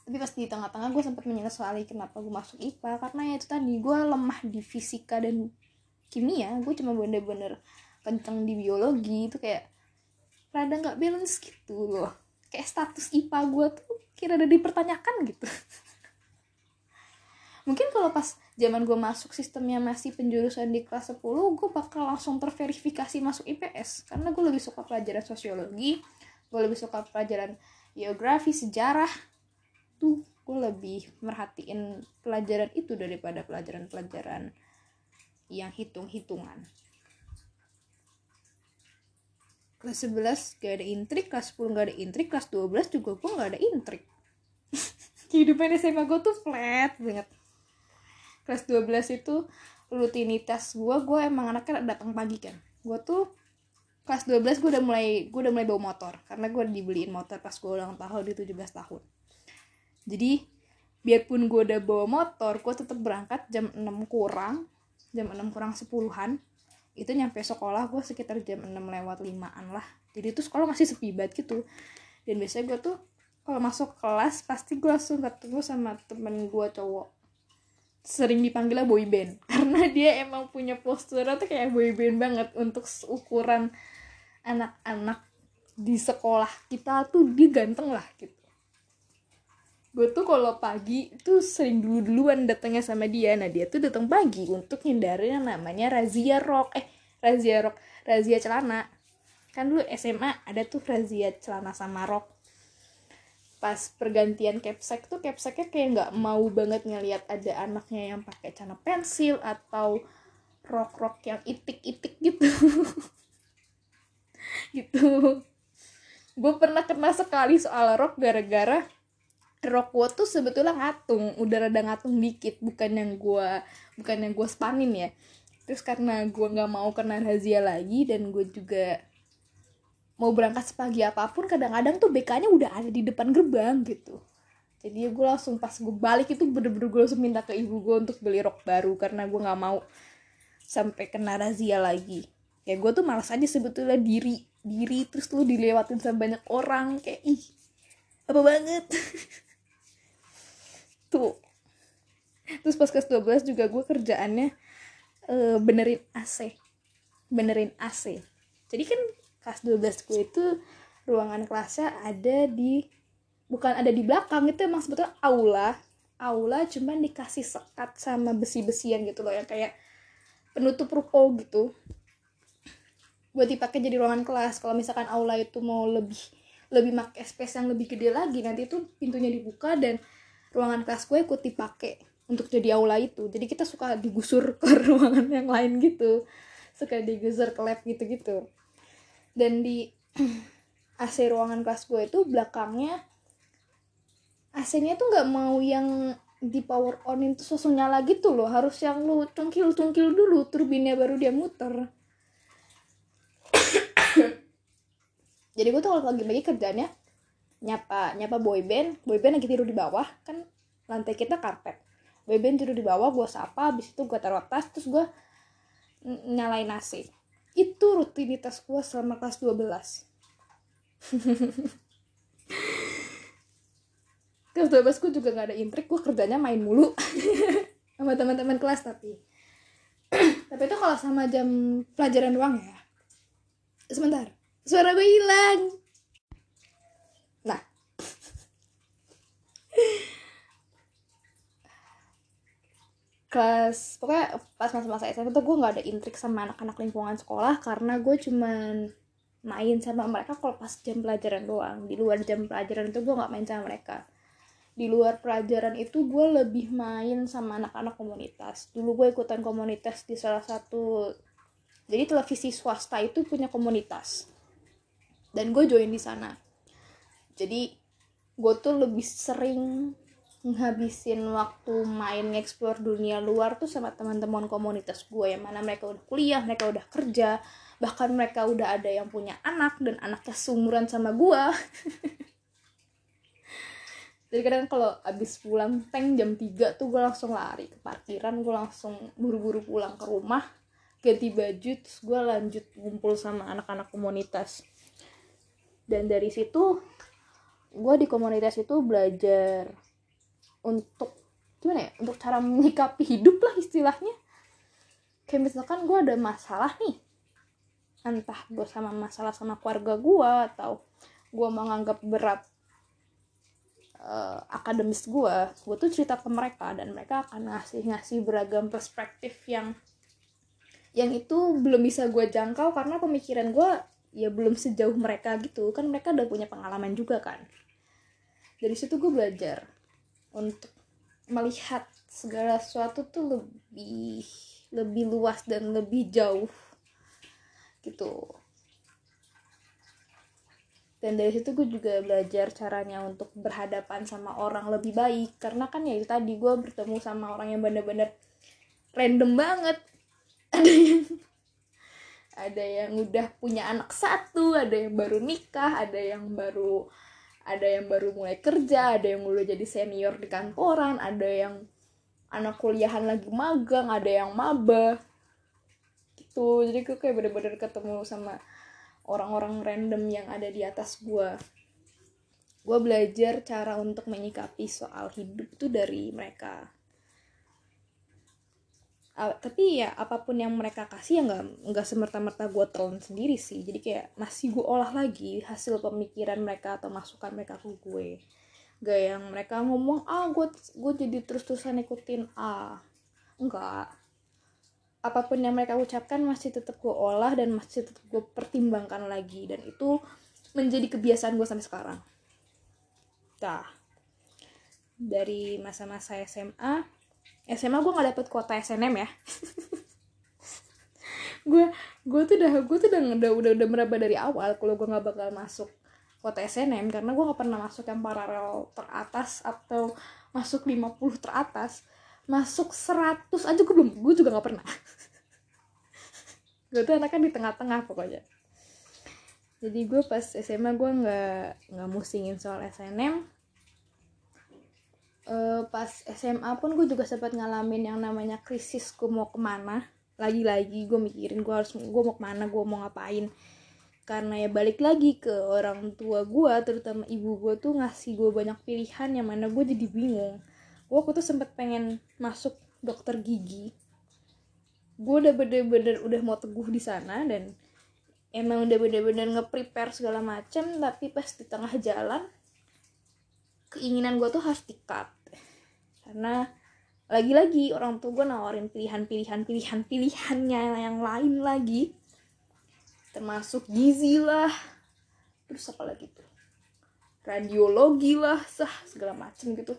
Tapi pas di tengah-tengah gue sempat menyesali kenapa gue masuk IPA karena ya itu tadi gue lemah di fisika dan kimia. Gue cuma bener-bener kenceng di biologi itu kayak rada nggak balance gitu loh. Kayak status IPA gue tuh kira ada dipertanyakan gitu. Mungkin kalau pas zaman gue masuk sistemnya masih penjurusan di kelas 10 gue bakal langsung terverifikasi masuk IPS karena gue lebih suka pelajaran sosiologi gue lebih suka pelajaran geografi sejarah. Tuh gue lebih merhatiin pelajaran itu daripada pelajaran-pelajaran yang hitung-hitungan. Kelas 11 gak ada intrik kelas 10 gak ada intrik kelas 12 juga gue gak ada intrik. Kehidupan SMA gue tuh flat banget kelas 12 itu rutinitas gue gue emang anaknya datang pagi kan. Gue tuh kelas 12 gue udah mulai gue udah mulai bawa motor karena gue dibeliin motor pas gue ulang tahun di 17 tahun. Jadi biarpun gue udah bawa motor gue tetap berangkat jam 6 kurang jam 6 kurang 10-an itu nyampe sekolah gue sekitar jam 6 lewat 5an lah. Jadi itu sekolah masih sepi banget gitu. Dan biasanya gue tuh kalau masuk kelas pasti gue langsung ketemu sama temen gue cowok sering dipanggilnya boy band. Karena dia emang punya postur tuh kayak boy band banget. Untuk ukuran anak-anak di sekolah kita tuh dia ganteng lah gitu. Gue tuh kalau pagi tuh sering dulu duluan datangnya sama dia. Nah dia tuh datang pagi untuk hindarin yang namanya razia rok eh razia rok razia celana. Kan dulu SMA ada tuh razia celana sama rok pas pergantian capsek tuh capseknya kayak nggak mau banget ngelihat ada anaknya yang pakai celana pensil atau rok-rok yang itik-itik gitu. Gitu. Gue pernah kena sekali soal rok gara-gara rok gue tuh sebetulnya ngatung udah rada ngatung dikit bukan yang gue bukan yang gue spanin ya. Terus karena gue nggak mau kena razia lagi dan gue juga mau berangkat sepagi apa pun kadang-kadang tuh BK-nya udah ada di depan gerbang gitu. Jadi gue langsung pas gue balik itu bener-bener gue langsung minta ke ibu gue untuk beli rok baru karena gue nggak mau sampai kena razia lagi. Ya gue tuh malas aja sebetulnya diri diri terus lu dilewatin sama banyak orang kayak ih apa banget? Tuh. Terus pas kelas 12 juga gue kerjaannya uh, benerin AC benerin AC jadi kan kelas 12 gue itu ruangan kelasnya ada di bukan ada di belakang itu emang sebetulnya aula. Aula cuman dikasih sekat sama besi-besian gitu loh yang kayak penutup ruko gitu. Buat dipakai jadi ruangan kelas. Kalau misalkan aula itu mau lebih lebih make space yang lebih gede lagi nanti itu pintunya dibuka dan ruangan kelas gue ikut dipakai untuk jadi aula itu. Jadi kita suka digusur ke ruangan yang lain gitu. Suka digusur ke lab gitu-gitu dan di AC ruangan kelas gue itu belakangnya AC-nya tuh nggak mau yang di power on itu langsung nyala gitu loh. Harus yang lu cungkil cungkil dulu turbinnya baru dia muter. Jadi gue tuh kalau pagi-pagi kerjanya nyapa nyapa boyband boyband lagi tidur di bawah kan lantai kita karpet. Boyband tidur di bawah gue sapa habis itu gue taruh tas terus gue nyalain AC itu rutinitas gue selama kelas 12 kelas 12 gue juga gak ada intrik gue kerjanya main mulu. Sama teman-teman kelas tapi. Tapi itu kalau sama jam pelajaran doang ya. Sebentar suara gue hilang nah kelas pokoknya pas masa-masa SMP tuh gue nggak ada intrik sama anak-anak lingkungan sekolah karena gue cuman main sama mereka kalau pas jam pelajaran doang. Di luar jam pelajaran itu gue nggak main sama mereka. Di luar pelajaran itu gue lebih main sama anak-anak komunitas. Dulu gue ikutan komunitas di salah satu jadi televisi swasta itu punya komunitas. Dan gue join di sana. Jadi gue tuh lebih sering ngabisin waktu main ngeksplor dunia luar tuh sama teman-teman komunitas gue yang mana mereka udah kuliah, mereka udah kerja, bahkan mereka udah ada yang punya anak dan anaknya sumuran sama gue. Jadi kadang kalau abis pulang tank jam 3 tuh gue langsung lari ke parkiran, gue langsung buru-buru pulang ke rumah, ganti baju, terus gue lanjut ngumpul sama anak-anak komunitas. Dan dari situ gue di komunitas itu belajar untuk gimana ya untuk cara menyikapi hidup lah istilahnya. Kayak misalkan gue ada masalah nih. Entah gue sama masalah sama keluarga gue atau gue menganggap berat uh, akademis gue gue tuh cerita ke mereka dan mereka akan ngasih ngasih beragam perspektif yang yang itu belum bisa gue jangkau karena pemikiran gue ya belum sejauh mereka gitu. Kan mereka udah punya pengalaman juga kan. Dari situ gue belajar untuk melihat segala sesuatu tuh lebih lebih luas dan lebih jauh gitu. Dan dari situ gue juga belajar caranya untuk berhadapan sama orang lebih baik. Karena kan ya itu tadi gue bertemu sama orang yang bener-bener random banget. Ada yang ada yang udah punya anak satu ada yang baru nikah ada yang baru ada yang baru mulai kerja ada yang udah jadi senior di kantoran ada yang anak kuliahan lagi magang ada yang maba. Gitu. Jadi gue kayak bener-bener ketemu sama orang-orang random yang ada di atas gue gue belajar cara untuk menyikapi soal hidup tuh dari mereka uh, tapi ya apa pun yang mereka kasih ya nggak nggak semerta-merta gue telan sendiri sih. Jadi kayak masih gue olah lagi hasil pemikiran mereka atau masukan mereka ke gue. Gak yang mereka ngomong ah gue gue jadi terus-terusan ikutin. Ah enggak apa pun yang mereka ucapkan masih tetap gue olah dan masih tetap gue pertimbangkan lagi. Dan itu menjadi kebiasaan gue sampai sekarang. Nah, dari masa-masa SMA SMA gue nggak dapet kuota SNM ya. Gue gue tuh udah gue tuh udah udah udah, meraba dari awal kalau gue nggak bakal masuk kuota SNM karena gue nggak pernah masuk yang paralel teratas atau masuk 50 teratas. Masuk 100 aja gue belum gue juga nggak pernah. Gue tuh anaknya di tengah-tengah pokoknya. Jadi gue pas SMA gue nggak nggak musingin soal SNM uh, pas SMA pun gue juga sempat ngalamin yang namanya krisis gue mau ke mana? Lagi-lagi gue mikirin gue harus gue mau ke mana? Gue mau ngapain? Karena ya balik lagi ke orang tua gue terutama ibu gue tuh ngasih gue banyak pilihan yang mana gue jadi bingung. Gue aku tuh sempet pengen masuk dokter gigi. Gue udah bener-bener udah mau teguh di sana dan emang udah bener-bener nge-prepare segala macem tapi pas di tengah jalan keinginan gue tuh harus dikat karena lagi-lagi orang tua gue nawarin pilihan-pilihan pilihan-pilihannya yang lain lagi. Termasuk gizi lah. Terus apa lagi tuh? Radiologi lah sah segala macem gitu.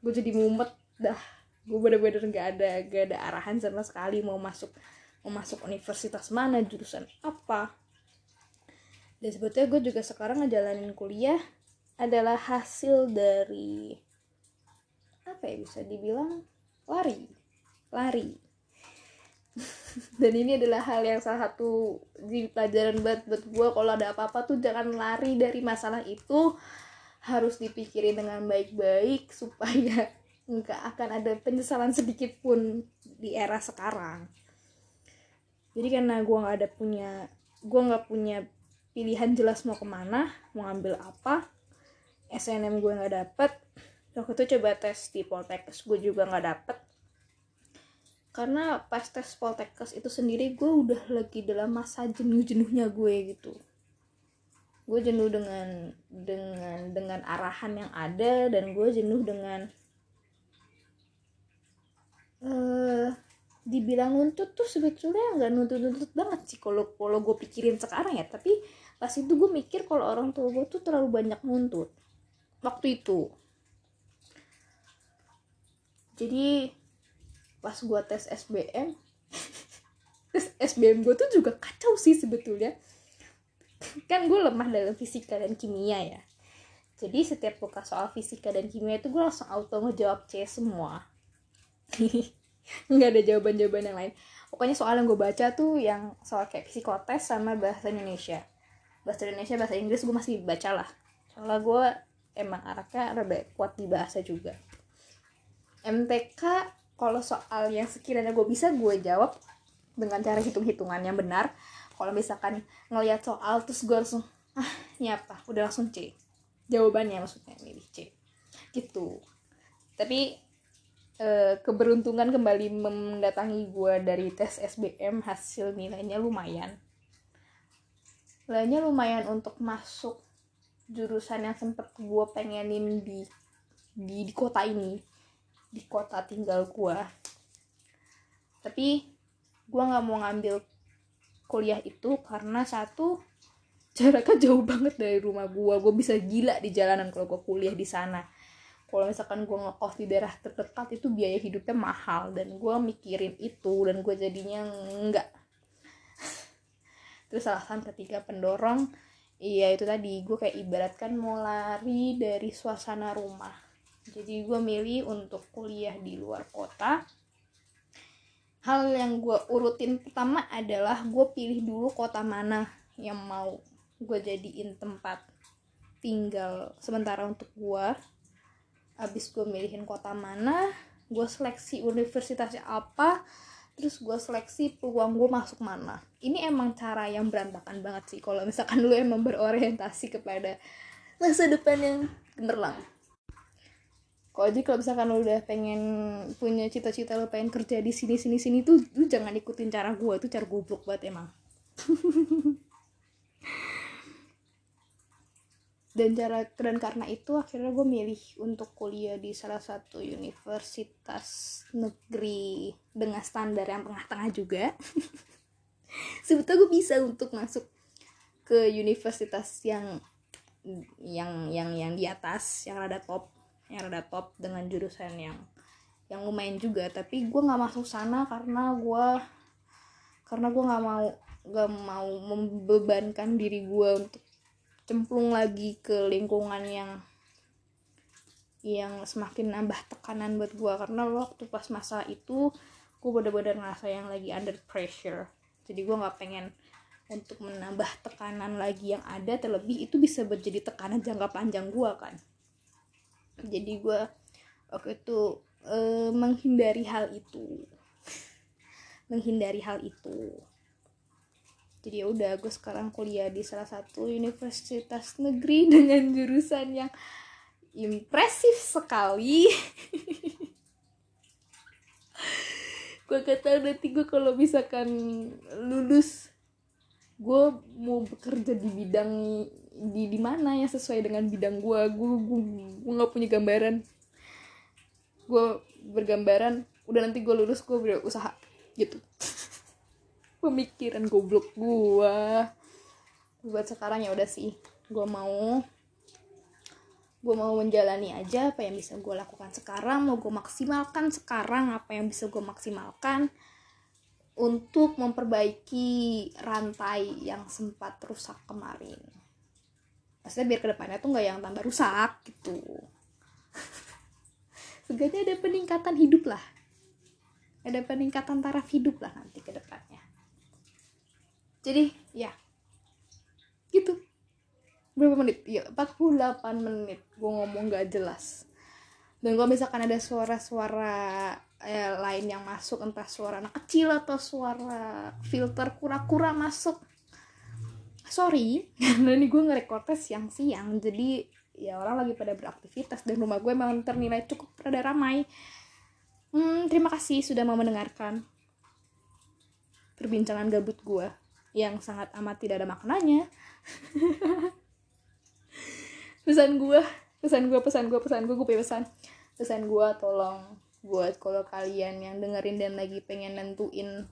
Gue jadi mumet dah. Gue bener-bener gak ada gak ada arahan sama sekali mau masuk mau masuk universitas mana jurusan apa. Dan sebetulnya gue juga sekarang ngejalanin kuliah adalah hasil dari apa ya bisa dibilang lari lari. Dan ini adalah hal yang salah satu di pelajaran buat buat gue kalau ada apa-apa tuh jangan lari dari masalah itu. Harus dipikirin dengan baik-baik supaya nggak akan ada penyesalan sedikit pun di era sekarang. Jadi karena gue nggak ada punya gue nggak punya pilihan jelas mau ke mana mau ngambil apa SNM gue nggak dapet waktu itu coba tes di Poltekkes gue juga nggak dapet. Karena pas tes Poltekkes itu sendiri gue udah lagi dalam masa jenuh-jenuhnya gue gitu. Gue jenuh dengan dengan dengan arahan yang ada dan gue jenuh dengan uh, dibilang nuntut tuh sebetulnya nggak nuntut-nuntut banget sih kalau kalau gue pikirin sekarang ya. Tapi pas itu gue mikir kalau orang tua gue tuh terlalu banyak nuntut. Waktu itu jadi pas gue tes SBM tes SBM gue tuh juga kacau sih sebetulnya. Kan gue lemah dalam fisika dan kimia ya. Jadi setiap buka soal fisika dan kimia itu gue langsung auto ngejawab C semua. Nggak ada jawaban-jawaban yang lain. Pokoknya soal yang gue baca tuh yang soal kayak psikotes sama bahasa Indonesia. Bahasa Indonesia bahasa Inggris gue masih baca lah. Soalnya gue emang anaknya rada kuat di bahasa juga MTK kalau soal yang sekiranya gue bisa gue jawab dengan cara hitung-hitungan yang benar. Kalau misalkan ngelihat soal terus gue langsung ah ini apa udah langsung C. Jawabannya maksudnya milih C. Gitu. Tapi e, keberuntungan kembali mendatangi gue dari tes SBM hasil nilainya lumayan. Nilainya lumayan untuk masuk jurusan yang sempet gue pengenin di di di kota ini di kota tinggal gue tapi gue nggak mau ngambil kuliah itu karena satu jaraknya jauh banget dari rumah gue gue bisa gila di jalanan kalau gue kuliah di sana. Kalau misalkan gue ngekos di daerah terdekat itu biaya hidupnya mahal dan gue mikirin itu dan gue jadinya enggak terus alasan ketiga pendorong iya itu tadi gue kayak ibaratkan mau lari dari suasana rumah jadi gue milih untuk kuliah di luar kota. Hal yang gue urutin pertama adalah gue pilih dulu kota mana yang mau gue jadiin tempat tinggal sementara untuk gue abis gue milihin kota mana gue seleksi universitasnya apa terus gue seleksi peluang gue masuk mana. Ini emang cara yang berantakan banget sih kalau misalkan lu emang berorientasi kepada masa depan yang gemerlang kalau aja kalau misalkan lu udah pengen punya cita-cita lu pengen kerja di sini sini sini tuh lu jangan ikutin cara gue tuh cara goblok banget emang. Dan cara dan karena itu akhirnya gue milih untuk kuliah di salah satu universitas negeri dengan standar yang tengah-tengah juga. Sebetulnya gue bisa untuk masuk ke universitas yang yang yang yang di atas yang rada top yang rada top dengan jurusan yang yang lumayan juga. Tapi gue nggak masuk sana karena gue karena gue nggak mau gak mau membebankan diri gue untuk cemplung lagi ke lingkungan yang yang semakin nambah tekanan buat gue karena waktu pas masa itu gue bener-bener ngerasa yang lagi under pressure. Jadi gue nggak pengen untuk menambah tekanan lagi yang ada terlebih itu bisa menjadi tekanan jangka panjang gue kan jadi gue waktu itu e, menghindari hal itu. Menghindari hal itu. Jadi ya udah gue sekarang kuliah di salah satu universitas negeri dengan jurusan yang impresif sekali. Gue kata nanti gue kalau misalkan lulus gue mau bekerja di bidang di di mana yang sesuai dengan bidang gue gue gue gue nggak punya gambaran. Gue bergambaran udah nanti gue lulus gue berusaha gitu. Pemikiran goblok gua. Buat sekarang ya udah sih gua mau gue mau menjalani aja apa yang bisa gue lakukan sekarang mau gue maksimalkan sekarang apa yang bisa gue maksimalkan untuk memperbaiki rantai yang sempat rusak kemarin maksudnya biar ke depannya tuh nggak yang tambah rusak gitu. Sebenarnya ada peningkatan hidup lah. Ada peningkatan taraf hidup lah nanti ke depannya. Jadi ya. Gitu. Berapa menit? Ya 48 menit. Gue ngomong gak jelas. Dan kalau misalkan ada suara-suara eh, lain yang masuk entah suara anak kecil atau suara filter kura-kura masuk sorry karena ini gue ngerekordnya siang-siang jadi ya orang lagi pada beraktivitas dan rumah gue memang ternilai cukup rada ramai. Hmm, terima kasih sudah mau mendengarkan perbincangan gabut gue yang sangat amat tidak ada maknanya. Pesan gue pesan gue pesan gue pesan gue gue pesan. Pesan gue tolong buat kalau kalian yang dengerin dan lagi pengen nentuin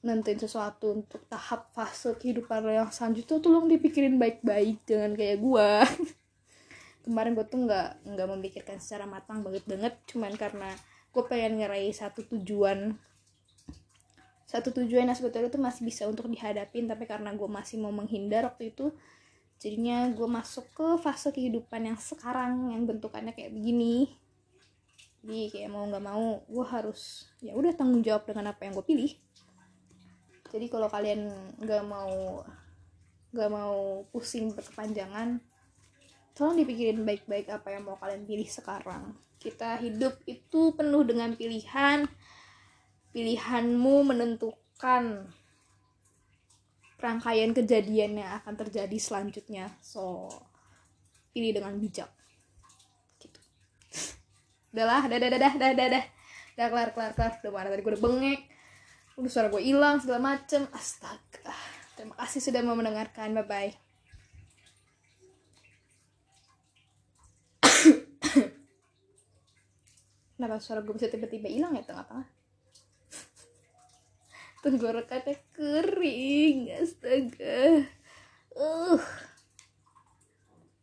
nentuin sesuatu untuk tahap fase kehidupan lo yang selanjutnya tolong dipikirin baik-baik jangan kayak gue kemarin gue tuh nggak nggak memikirkan secara matang banget banget. Cuman karena gue pengen ngeraih satu tujuan. Satu tujuan yang sebetulnya itu masih bisa untuk dihadapin tapi karena gue masih mau menghindar waktu itu jadinya gue masuk ke fase kehidupan yang sekarang yang bentukannya kayak begini. Jadi kayak mau nggak mau gue harus ya udah tanggung jawab dengan apa yang gue pilih jadi kalau kalian nggak mau nggak mau pusing berkepanjangan tolong dipikirin baik-baik apa yang mau kalian pilih sekarang. Kita hidup itu penuh dengan pilihan. Pilihanmu menentukan rangkaian kejadian yang akan terjadi selanjutnya. So pilih dengan bijak. Gitu. Udahlah dadah dadah dadah dadah. Udah kelar kelar kelar. Udah marah tadi gue udah bengek udah suara gue hilang segala macem astaga terima kasih sudah mau mendengarkan bye bye Kenapa suara gue bisa tiba-tiba hilang ya tengah-tengah? Tenggorokannya kering, astaga. Uh.